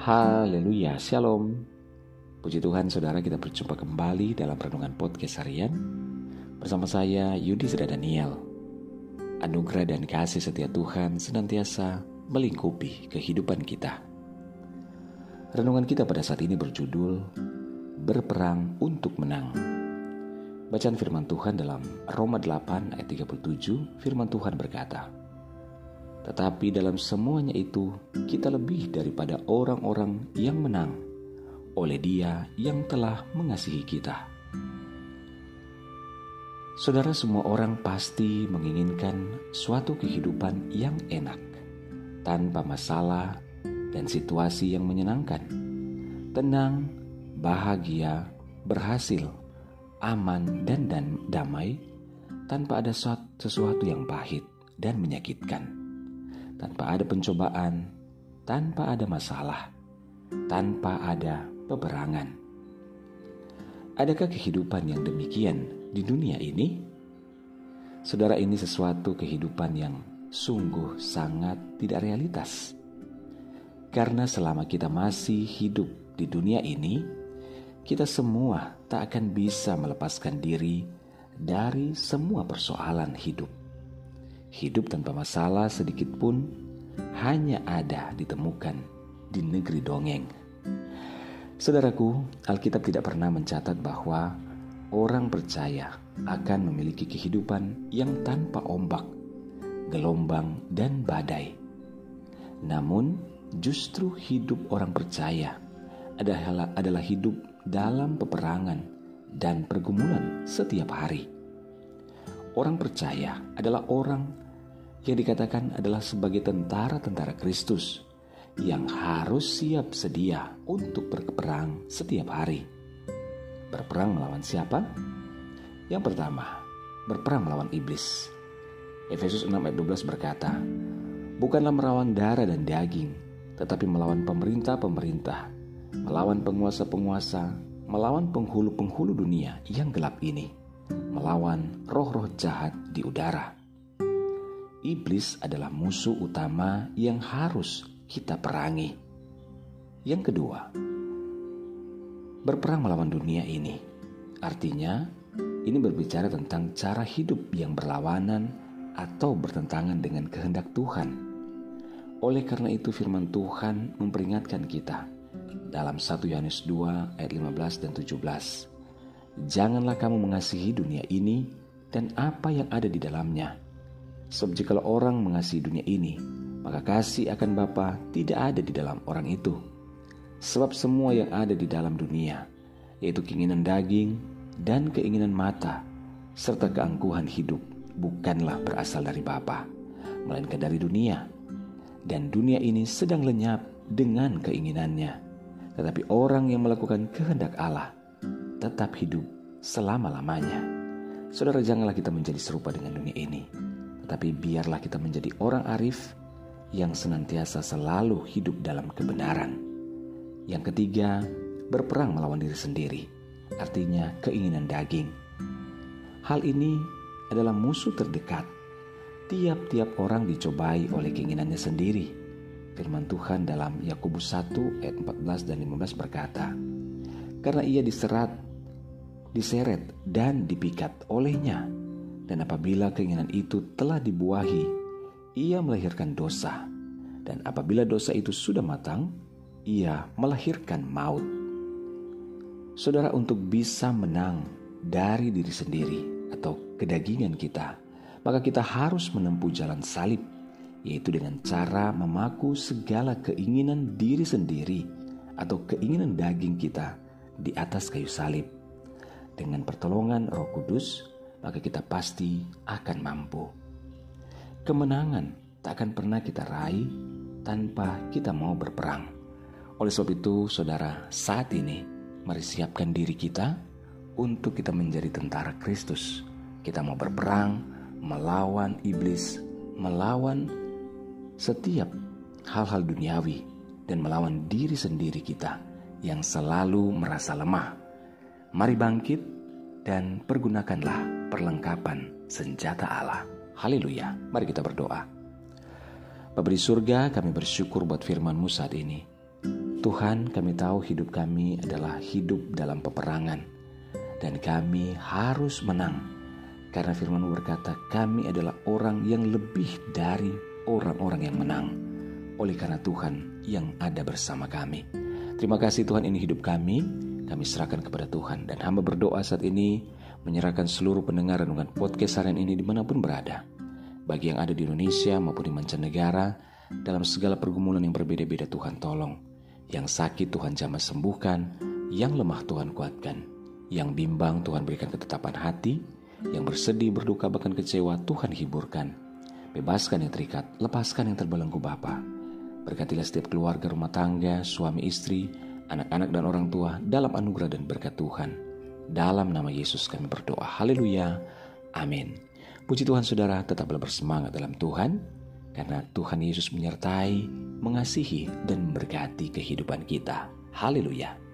Haleluya, Shalom. Puji Tuhan saudara kita berjumpa kembali dalam Renungan Podcast Harian. Bersama saya Yudi Seda Daniel. Anugerah dan kasih setia Tuhan senantiasa melingkupi kehidupan kita. Renungan kita pada saat ini berjudul Berperang untuk menang. Bacaan firman Tuhan dalam Roma 8 ayat 37 Firman Tuhan berkata tetapi dalam semuanya itu, kita lebih daripada orang-orang yang menang oleh Dia yang telah mengasihi kita. Saudara, semua orang pasti menginginkan suatu kehidupan yang enak, tanpa masalah dan situasi yang menyenangkan, tenang, bahagia, berhasil, aman, dan, dan damai, tanpa ada sesuatu yang pahit dan menyakitkan, tanpa ada pencobaan, tanpa ada masalah, tanpa ada peperangan. Adakah kehidupan yang demikian di dunia ini? Saudara, ini sesuatu kehidupan yang sungguh sangat tidak realitas. Karena selama kita masih hidup di dunia ini, kita semua tak akan bisa melepaskan diri dari semua persoalan hidup. Hidup tanpa masalah sedikit pun hanya ada ditemukan di negeri dongeng. Saudaraku, Alkitab tidak pernah mencatat bahwa orang percaya akan memiliki kehidupan yang tanpa ombak, gelombang, dan badai. Namun, justru hidup orang percaya adalah, adalah hidup dalam peperangan dan pergumulan setiap hari. Orang percaya adalah orang yang dikatakan adalah sebagai tentara-tentara Kristus yang harus siap sedia untuk berperang setiap hari. Berperang melawan siapa? Yang pertama, berperang melawan iblis. Efesus 6 ayat 12 berkata, Bukanlah melawan darah dan daging, tetapi melawan pemerintah-pemerintah, melawan penguasa-penguasa, melawan penghulu-penghulu dunia yang gelap ini, melawan roh-roh jahat di udara. Iblis adalah musuh utama yang harus kita perangi. Yang kedua, berperang melawan dunia ini. Artinya, ini berbicara tentang cara hidup yang berlawanan atau bertentangan dengan kehendak Tuhan. Oleh karena itu firman Tuhan memperingatkan kita dalam 1 Yohanes 2 ayat 15 dan 17. Janganlah kamu mengasihi dunia ini dan apa yang ada di dalamnya. Sebab jikalau orang mengasihi dunia ini, maka kasih akan Bapa tidak ada di dalam orang itu. Sebab semua yang ada di dalam dunia, yaitu keinginan daging dan keinginan mata, serta keangkuhan hidup, bukanlah berasal dari Bapa, melainkan dari dunia. Dan dunia ini sedang lenyap dengan keinginannya. Tetapi orang yang melakukan kehendak Allah tetap hidup selama-lamanya. Saudara, janganlah kita menjadi serupa dengan dunia ini, tetapi biarlah kita menjadi orang arif yang senantiasa selalu hidup dalam kebenaran. Yang ketiga, berperang melawan diri sendiri, artinya keinginan daging. Hal ini adalah musuh terdekat. Tiap-tiap orang dicobai oleh keinginannya sendiri. Firman Tuhan dalam Yakobus 1 ayat 14 dan 15 berkata, Karena ia diserat, diseret dan dipikat olehnya, dan apabila keinginan itu telah dibuahi, ia melahirkan dosa, dan apabila dosa itu sudah matang, ia melahirkan maut. Saudara, untuk bisa menang dari diri sendiri atau kedagingan kita, maka kita harus menempuh jalan salib, yaitu dengan cara memaku segala keinginan diri sendiri atau keinginan daging kita di atas kayu salib. Dengan pertolongan Roh Kudus, maka kita pasti akan mampu. Kemenangan tak akan pernah kita raih tanpa kita mau berperang. Oleh sebab itu, saudara, saat ini mari siapkan diri kita untuk kita menjadi tentara Kristus. Kita mau berperang melawan iblis, melawan setiap hal-hal duniawi dan melawan diri sendiri kita yang selalu merasa lemah. Mari bangkit dan pergunakanlah perlengkapan senjata Allah. Haleluya. Mari kita berdoa. Bapak di surga, kami bersyukur buat firman-Mu saat ini. Tuhan, kami tahu hidup kami adalah hidup dalam peperangan, dan kami harus menang. Karena firman berkata, kami adalah orang yang lebih dari orang-orang yang menang. Oleh karena Tuhan yang ada bersama kami. Terima kasih Tuhan ini hidup kami, kami serahkan kepada Tuhan. Dan hamba berdoa saat ini, menyerahkan seluruh pendengar dengan podcast harian ini di mana pun berada. Bagi yang ada di Indonesia maupun di mancanegara, dalam segala pergumulan yang berbeda-beda Tuhan tolong yang sakit Tuhan jamah sembuhkan, yang lemah Tuhan kuatkan, yang bimbang Tuhan berikan ketetapan hati, yang bersedih, berduka, bahkan kecewa Tuhan hiburkan. Bebaskan yang terikat, lepaskan yang terbelenggu Bapa. Berkatilah setiap keluarga rumah tangga, suami istri, anak-anak dan orang tua dalam anugerah dan berkat Tuhan. Dalam nama Yesus kami berdoa. Haleluya. Amin. Puji Tuhan saudara, tetaplah bersemangat dalam Tuhan karena Tuhan Yesus menyertai, mengasihi, dan memberkati kehidupan kita. Haleluya!